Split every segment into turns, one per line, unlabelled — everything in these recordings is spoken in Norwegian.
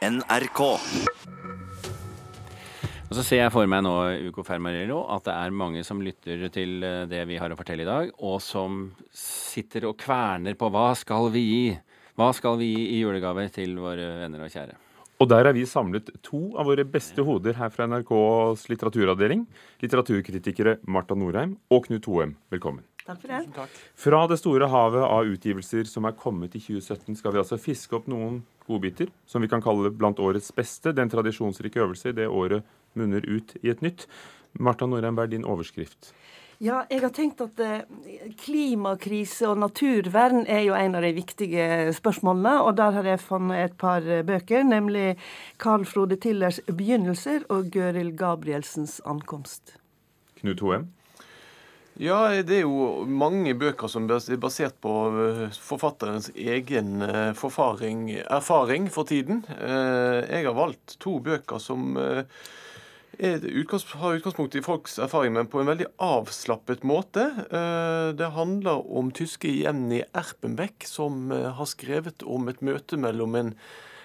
NRK.
Og så ser jeg for meg nå Ugo Fermarello, at det er mange som lytter til eh, det vi har å fortelle i dag, og som sitter og kverner på hva skal vi gi? Hva skal vi gi i julegave til våre venner og kjære?
Og der har vi samlet to av våre beste hoder her fra NRKs litteraturavdeling. Litteraturkritikere Marta Norheim og Knut Hoem. Velkommen.
Takk for det.
Fra det store havet av utgivelser som er kommet i 2017, skal vi altså fiske opp noen godbiter som vi kan kalle blant årets beste. Den tradisjonsrike øvelse i det året munner ut i et nytt. Marta Norheim, hva er din overskrift?
Ja, jeg har tenkt at eh, Klimakrise og naturvern er jo en av de viktige spørsmålene. Og der har jeg funnet et par eh, bøker, nemlig Carl Frode Tillers 'Begynnelser' og Gøril Gabrielsens 'Ankomst'.
Knut Hoem?
Ja, det er jo mange bøker som er basert på eh, forfatterens egen forfaring, erfaring for tiden. Jeg har valgt to bøker som utgangs, har utgangspunkt i folks erfaring, men på en veldig avslappet måte. Eh, det handler om tyske Jenny Erpenbeck, som eh, har skrevet om et møte mellom en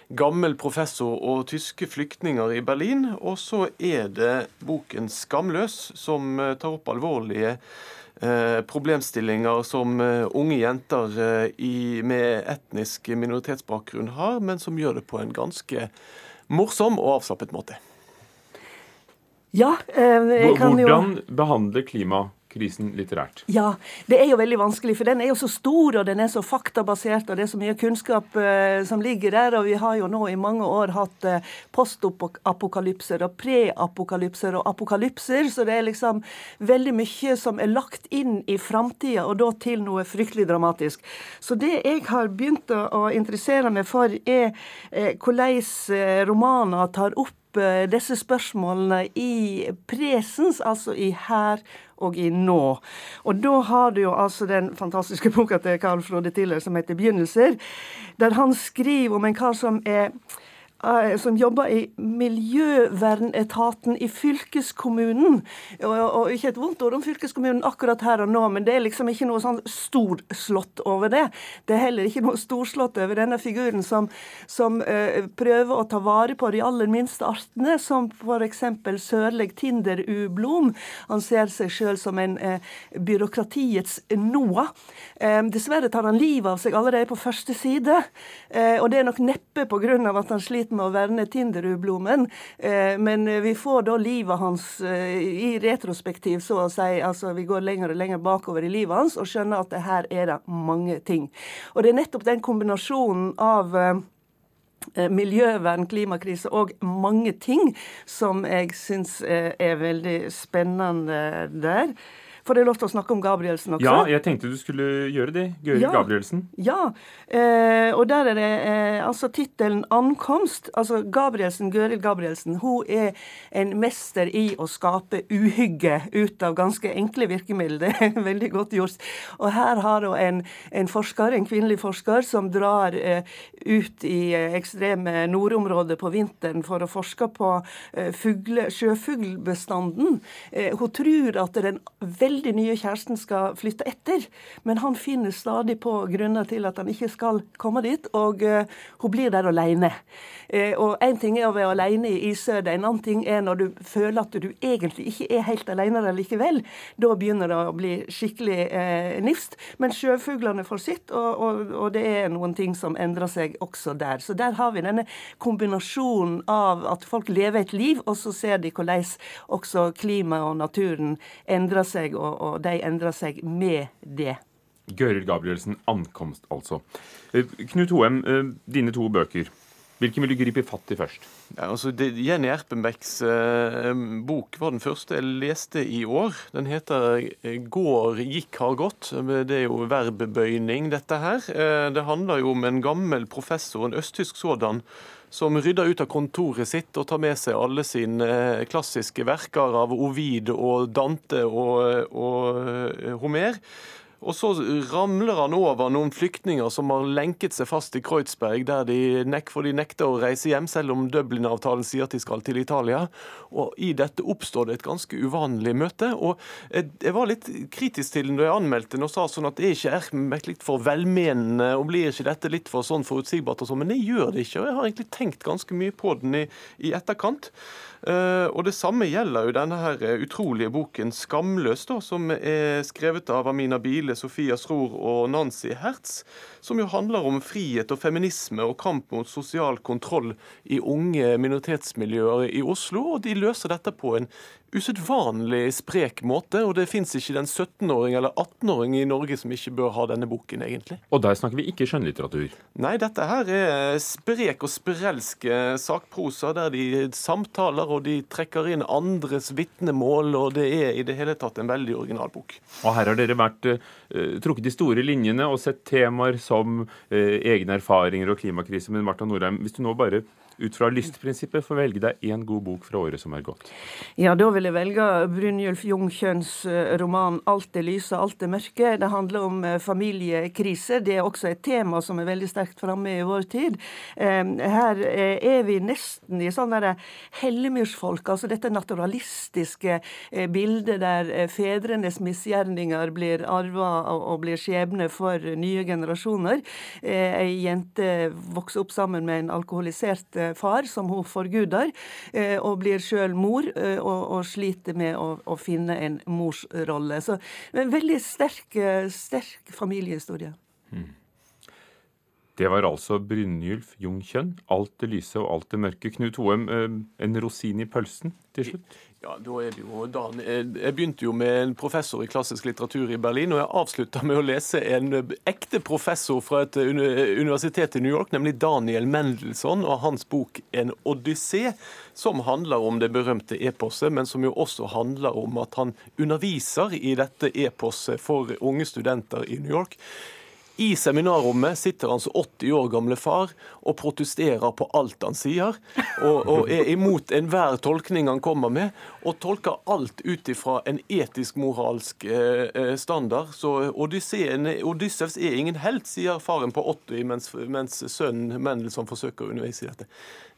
gammel professor og tyske flyktninger i Berlin. Og så er det boken 'Skamløs', som eh, tar opp alvorlige problemstillinger som unge jenter med etnisk minoritetsbakgrunn har, men som gjør det på en ganske morsom og avslappet måte.
Ja, eh, jeg kan
jo Hvordan behandle klimakrisen litterært?
Ja, det er jo veldig vanskelig, for den er jo så stor og den er så faktabasert, og det er så mye kunnskap uh, som ligger der. Og vi har jo nå i mange år hatt uh, postapokalypser og preapokalypser og apokalypser, så det er liksom veldig mye som er lagt inn i framtida, og da til noe fryktelig dramatisk. Så det jeg har begynt å, interessere meg for, er uh, hvordan romaner tar opp Eh, disse spørsmålene i presens, altså i her og i nå. Og da har du jo altså den fantastiske boka til Carl Frode Tiller som heter 'Begynnelser', der han skriver om en kar som er som jobber i miljøvernetaten i fylkeskommunen. Og, og, ikke et vondt ord om fylkeskommunen akkurat her og nå, men det er liksom ikke noe sånn storslått over det. Det er heller ikke noe storslått over denne figuren som, som uh, prøver å ta vare på de aller minste artene, som f.eks. sørleg tinderublom. Han ser seg sjøl som en uh, byråkratiets Noah. Um, dessverre tar han livet av seg allerede på første side, uh, og det er nok neppe pga. at han sliter med å verne Tinderudblomen, eh, men vi får da livet hans eh, i retrospektiv, så å si. Altså vi går lenger og lenger bakover i livet hans og skjønner at her er det mange ting. Og det er nettopp den kombinasjonen av eh, miljøvern, klimakrise og mange ting som jeg syns er veldig spennende der. Får jeg lov til å snakke om Gabrielsen også?
Ja, jeg tenkte du skulle gjøre det. Gøril ja, Gabrielsen.
Ja, eh, og der er det eh, altså tittelen 'Ankomst'. Altså Gabrielsen, Gøril Gabrielsen, hun er en mester i å skape uhygge ut av ganske enkle virkemidler. Det er veldig godt gjort. Og her har hun en, en forsker, en kvinnelig forsker som drar eh, ut i eh, ekstreme nordområder på vinteren for å forske på eh, fugle, sjøfuglbestanden. Eh, hun tror at den veldig veldig nye kjæresten skal flytte etter. Men han finner stadig på grunner til at han ikke skal komme dit, og uh, hun blir der alene. Uh, og én ting er å være alene i isødet, en annen ting er når du føler at du egentlig ikke er helt alene der likevel. Da begynner det å bli skikkelig uh, nifst. Men sjøfuglene får sitt, og, og, og, det er noen ting som endrer seg også der. Så der har vi denne kombinasjonen av at folk lever et liv, og så ser de hvordan også klimaet og naturen endrer seg. og og, og de endrer seg med det.
Gøril Gabrielsen, 'Ankomst', altså. Eh, Knut Hoem, eh, dine to bøker. Hvilken vil du gripe fatt i først?
Ja, altså det, Jenny Erpenbecks eh, bok var den første jeg leste i år. Den heter eh, 'Går, gikk, har gått'. Det er jo verbbøyning, dette her. Eh, det handler jo om en gammel professor, en østtysk sådan, som rydder ut av kontoret sitt og tar med seg alle sine eh, klassiske verker av Ovid og Dante og, og eh, Homer. Og så ramler han over noen flyktninger som har lenket seg fast i Kreuzberg, der de, nek for de nekter å reise hjem, selv om Dublin-avtalen sier at de skal til Italia. Og I dette oppstår det et ganske uvanlig møte. og Jeg var litt kritisk til den da jeg anmeldte den og sa sånn at det ikke er litt for velmenende, og blir ikke dette litt for sånn forutsigbart og sånn, men det gjør det ikke. og Jeg har egentlig tenkt ganske mye på den i, i etterkant. Uh, og Det samme gjelder jo denne her utrolige boken 'Skamløs', da, som er skrevet av Amina Bile, Sofia Sror og Nancy Hertz, som jo handler om frihet og feminisme og kamp mot sosial kontroll i unge minoritetsmiljøer i Oslo. Og de løser dette på en usedvanlig sprek måte, og det fins ikke den 17-åring eller 18-åring i Norge som ikke bør ha denne boken, egentlig.
Og der snakker vi ikke skjønnlitteratur?
Nei, dette her er sprek og sprelsk sakprosa, der de samtaler og de trekker inn andres vitnemål, og det er i det hele tatt en veldig original bok.
Og her har dere vært uh, trukket de store linjene og sett temaer som uh, egne erfaringer og klimakrise. Men Marta Norheim, hvis du nå bare ut fra lystprinsippet får velge deg én god bok fra året som er gått.
Ja, da vil jeg velge Brynjulf Jungkjønns eh, roman 'Alt det lyse, alt det mørke'. Det handler om familiekrise. Det er også et tema som er veldig sterkt framme i vår tid. Her eh, er vi nesten i sånn hellemyrsfolk, altså dette naturalistiske bildet der fedrenes misgjerninger blir arva og blir skjebne for nye generasjoner. Ei jente vokser opp sammen med en alkoholisert far som hun forguder, eh, og blir sjøl mor eh, og, og, sliter med å, å, finne en morsrolle. Så en veldig sterk, eh, sterk familiehistorie. Mm.
Det var altså Brynjulf Jungkjønn. Alt det lyse og alt det mørke. Knut Hoem, en rosin i pølsen til slutt?
Ja, da er det jo Dan. Jeg begynte jo med en professor i klassisk litteratur i Berlin, og jeg avslutta med å lese en ekte professor fra et universitet i New York, nemlig Daniel Mendelssohn, og hans bok 'En odyssé', som handler om det berømte eposet, men som jo også handler om at han underviser i dette eposet for unge studenter i New York. I seminarrommet sitter hans 80 år gamle far og protesterer på alt han sier, og, og er imot enhver tolkning han kommer med, og tolker alt ut ifra en etisk-moralsk eh, eh standard. Så Odyssevs er ingen helt, sier faren på 80, mens, mens sønnen Mendelssohn forsøker å undervise i dette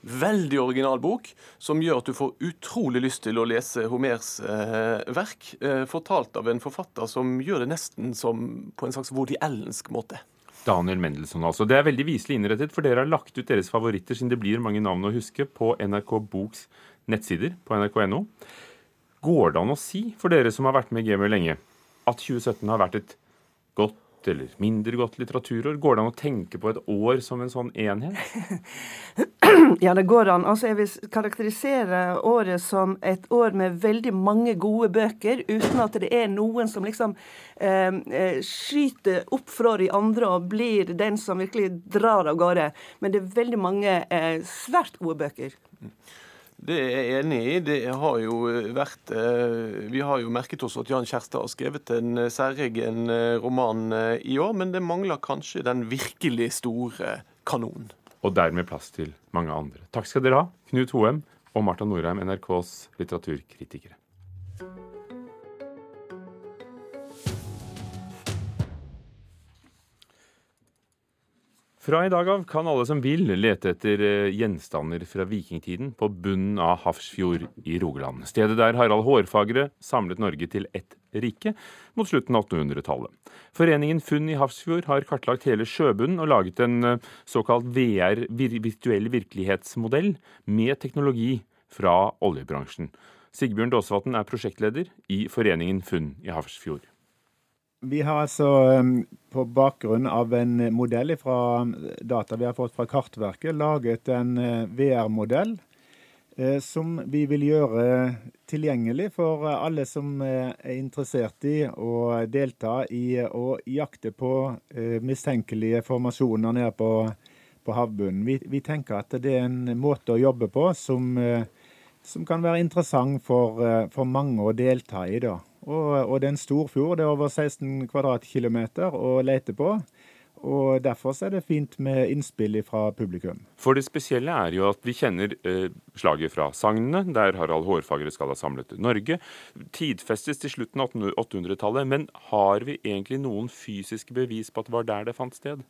veldig original bok, som gjør at du får utrolig lyst til å lese Homers eh, verk, eh, fortalt av en forfatter som gjør det nesten som på en slags Woody Allensk måte.
Daniel Mendelssohn, altså. Det er veldig viselig innrettet, for dere har lagt ut deres favoritter, siden det blir mange navn å huske, på NRK Boks nettsider på nrk.no. Går det an å si, for dere som har vært med i gamet lenge, at 2017 har vært et godt eller mindre godt litteraturår? Går det an å tenke på et år som en sånn enhet?
Ja, det går an. Altså, jeg vil karakterisere året som et år med veldig mange gode bøker, uten at det er noen som liksom eh, eh skyter opp fra de andre og blir den som virkelig drar av gårde. Men det er veldig mange eh, svært gode bøker.
Det er jeg enig i. Det har jo vært eh, Vi har jo merket oss at Jan Kjærstad har skrevet en eh, særegen eh, roman i år, men det mangler kanskje den virkelig store kanonen.
Og dermed plass til mange andre. Takk skal dere ha, Knut Hoem og Marta Norheim, NRKs litteraturkritikere. Fra i dag av kan alle som vil lete etter eh, gjenstander fra vikingtiden på bunnen av Hafrsfjord i Rogaland. Stedet der Harald Hårfagre samlet Norge til ett rike mot slutten av 1800-tallet. Foreningen Funn i Hafrsfjord har kartlagt hele sjøbunnen og laget en eh, såkalt VR, virtuell virkelighetsmodell, med teknologi fra oljebransjen. Sigbjørn Dåsvatn er prosjektleder i Foreningen Funn i Hafrsfjord.
Vi har altså um, på bakgrunn av en modell fra um, data vi har fått fra Kartverket, laget en uh, VR-modell uh, som vi vil gjøre tilgjengelig for uh, alle som er interessert i å delta i å jakte på mistenkelige formasjoner nede på, på havbunnen. Vi, vi, tenker at det er en måte å jobbe på som, som kan være interessant for, for mange å delta i. da. Og, og, det er en stor fjord. Det er over 16 kvadratkilometer å lete på. Og Derfor er det fint med innspill fra publikum.
For det spesielle er jo at vi kjenner eh, slaget fra sagnene, der Harald Hårfagre skal ha samlet Norge. Tidfestes til slutten av 800-tallet, men har vi egentlig noen fysiske bevis på at det var der det fant sted?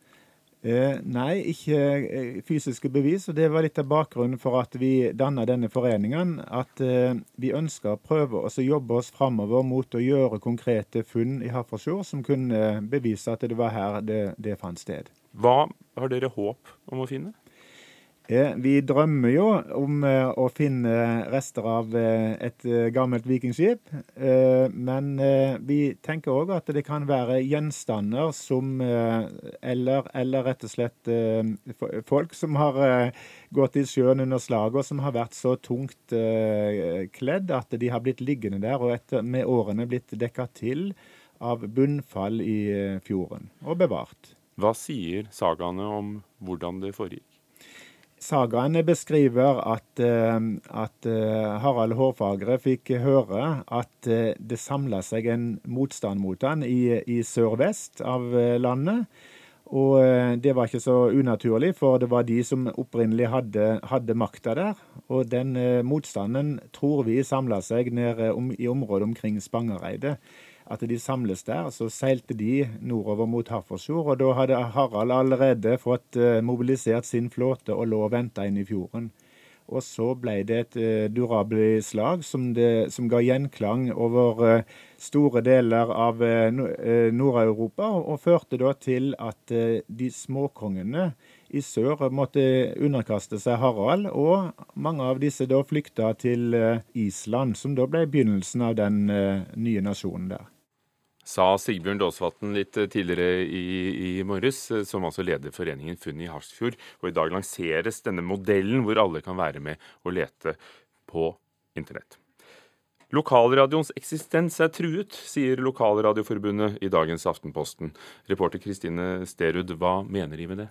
Eh, nei, ikke eh, fysiske bevis. og Det var litt av bakgrunnen for at vi danna denne foreningen. At eh, vi ønsker å prøve å jobbe oss framover mot å gjøre konkrete funn i Hafrsfjord som kunne bevise at det var her det, det fant sted.
Hva har dere håp om å finne?
Vi drømmer jo om eh, å finne rester av eh, et eh, gammelt vikingskip. Men vi tenker òg at det kan være gjenstander som eller, eller, rett og slett folk som har gått i sjøen under slaget, og som har vært så tungt kledd at de har blitt liggende der og etter, med årene blitt dekka til av bunnfall i fjorden, og bevart.
Hva sier sagaene om hvordan det foregikk?
Sagaene beskriver at, eh, at eh, Harald Hårfagre fikk høre at eh, det samla seg en motstand mot han i, i sør-vest av landet. Og det var ikke så unaturlig, for det var de som opprinnelig hadde, hadde makta der. Og den motstanden tror vi samla seg nede om, i området omkring Spangereidet at de samles der. Så seilte de nordover mot Hafrsfjord, og da hadde Harald allerede fått eh, mobilisert sin flåte og lå og venta inn i fjorden. Og så ble det et uh, durabelig slag som, det, som, ga gjenklang over uh, store deler av Nord-Europa, og, førte da til at de småkongene i sør måtte underkaste seg Harald, og mange av disse da flykta til Island, som da ble begynnelsen av den nye nasjonen der
sa Sigbjørn Daasvatn litt eh, tidligere i, i, morges, eh, som altså leder foreningen Funn i Harsfjord. Og i dag lanseres denne modellen hvor alle kan være med og lete på internett. Lokalradioens eksistens er truet, sier Lokalradioforbundet i dagens Aftenposten. Reporter Kristine Sterud, hva mener de med det?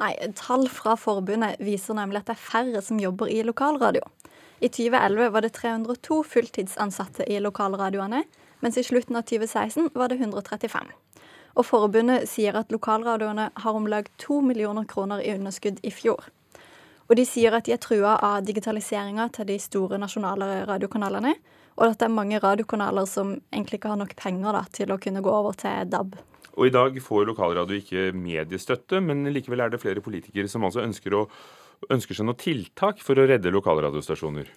Nei, Tall fra forbundet viser nemlig at det er færre som jobber i lokalradio. I 2011 var det 302 fulltidsansatte i lokalradioene, mens i slutten av 2016 var det 135. Og Forbundet sier at lokalradioene har om lag to millioner kroner i underskudd i fjor. Og de sier at de er trua av digitaliseringa til de store nasjonale radiokanalene, og at det er mange radiokanaler som egentlig ikke har nok penger da, til å kunne gå over til DAB.
Og I dag får lokalradio ikke mediestøtte, men likevel er det flere politikere som altså ønsker, å, ønsker seg noen tiltak for å redde lokalradiostasjoner.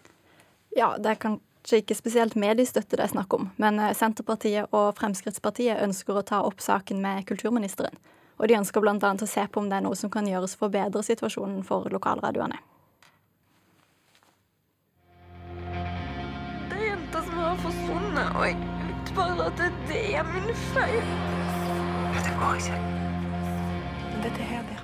Ja, det kan kanskje ikke spesielt mediestøtte det er snakk om, men eh, Senterpartiet og Fremskrittspartiet ønsker å ta opp saken med kulturministeren. Og de ønsker bl.a. å se på om det er noe som kan gjøres for å bedre situasjonen for lokalradioene.
Det er jenta som har forsvunnet, og jeg vet bare at det er min feil.
Det går ikke.
Dette her, det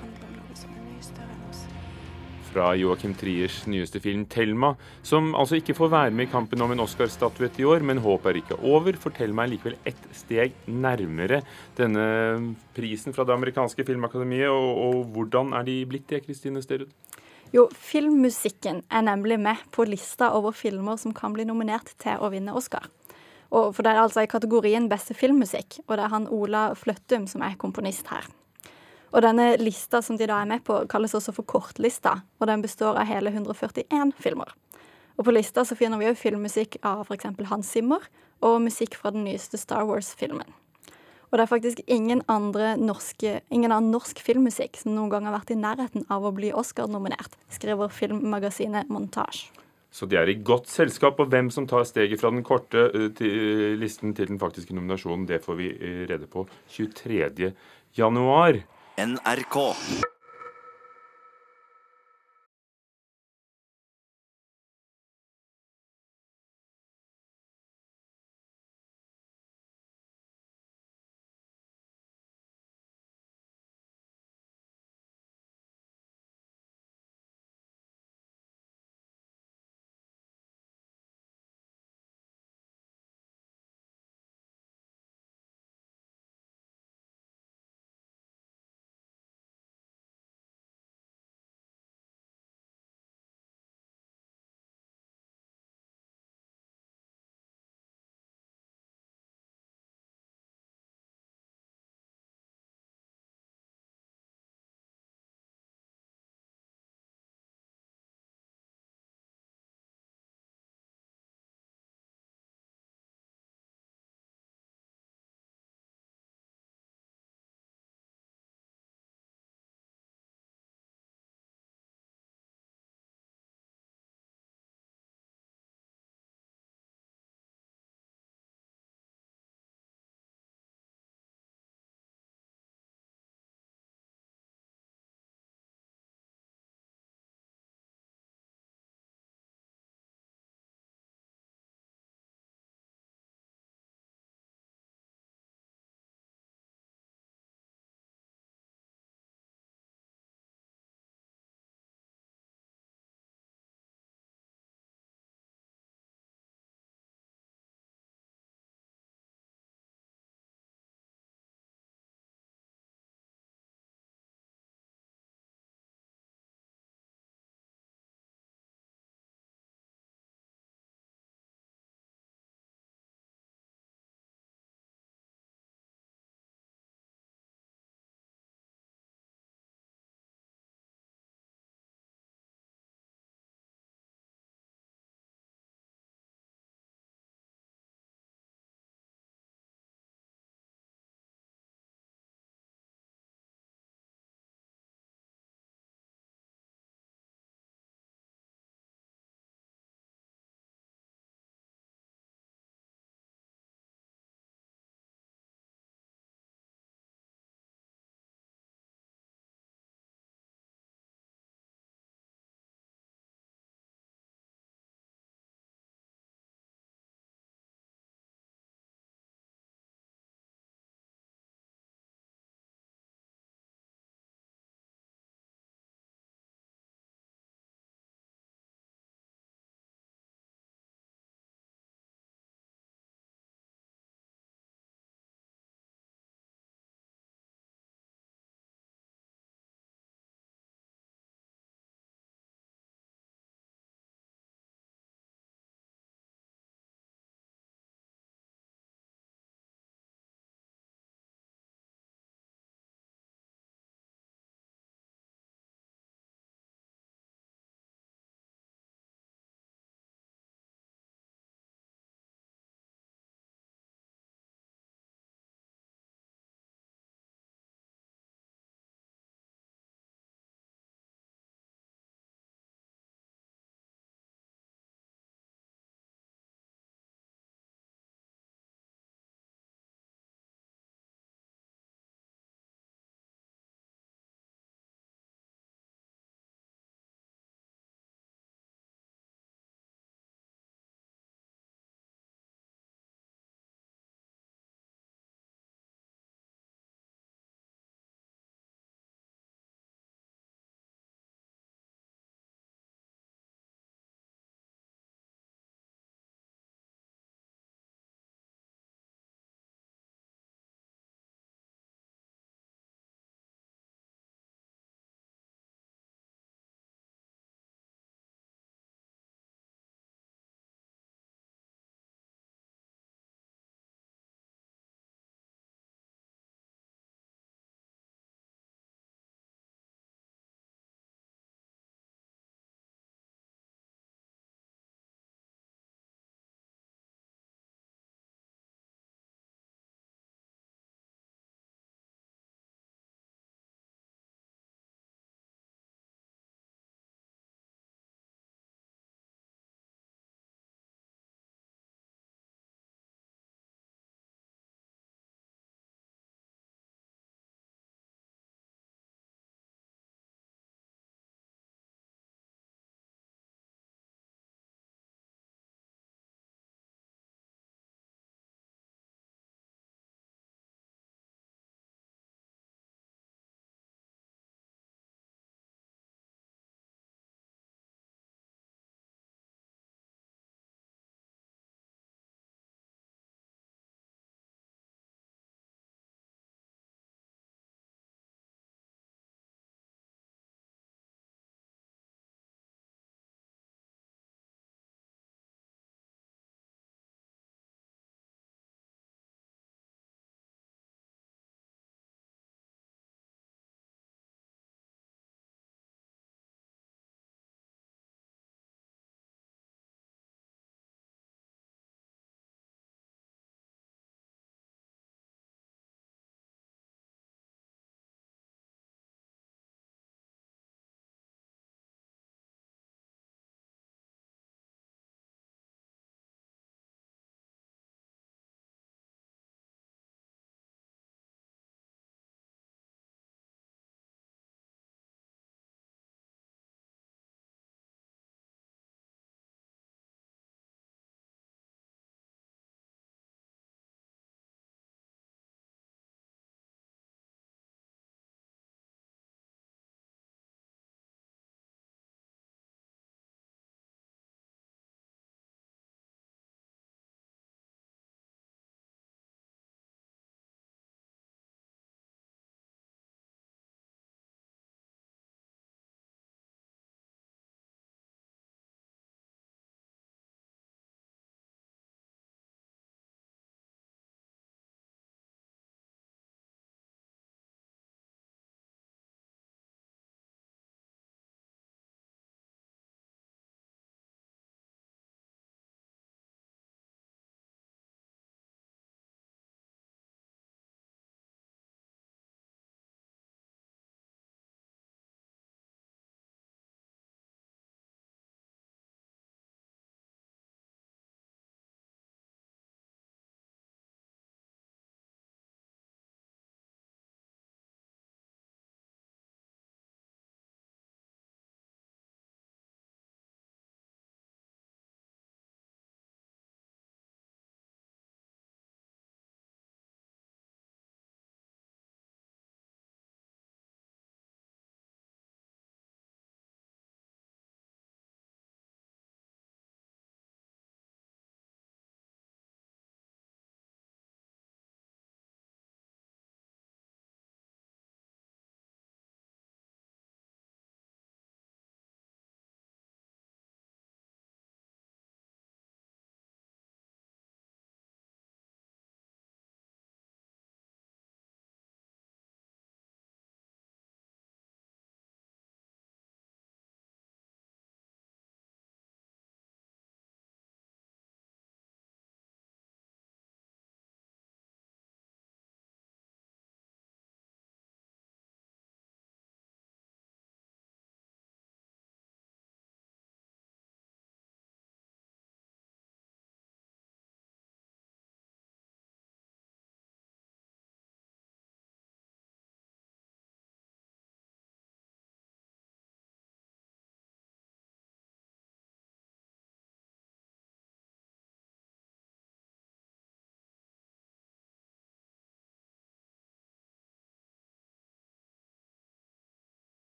fra Joachim Triers nyeste film 'Thelma', som altså ikke får være med i kampen om en Oscar-statuett i år, men håpet er ikke over, for Thelma er likevel ett steg nærmere denne prisen fra det amerikanske filmakademiet. Og, og hvordan er de blitt det, Kristine Sterud?
Jo, filmmusikken er nemlig med på lista over filmer som kan bli nominert til å vinne Oscar. Og for Det er altså i kategorien beste filmmusikk, og det er han Ola Fløttum som er komponist her. Og denne lista som de da er med på, kalles også for kortlista, og den består av hele 141 filmer. Og på lista så finner vi òg filmmusikk av f.eks. Hans Zimmer, og musikk fra den nyeste Star Wars-filmen. Og det er faktisk ingen, andre norske, ingen annen norsk filmmusikk som noen gang har vært i nærheten av å bli Oscar-nominert, skriver filmmagasinet Montage.
Så de er i godt selskap, og hvem som tar steget fra den korte uh, til listen til den faktiske nominasjonen, det får vi uh, rede på 23. januar. NRK.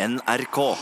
NRK.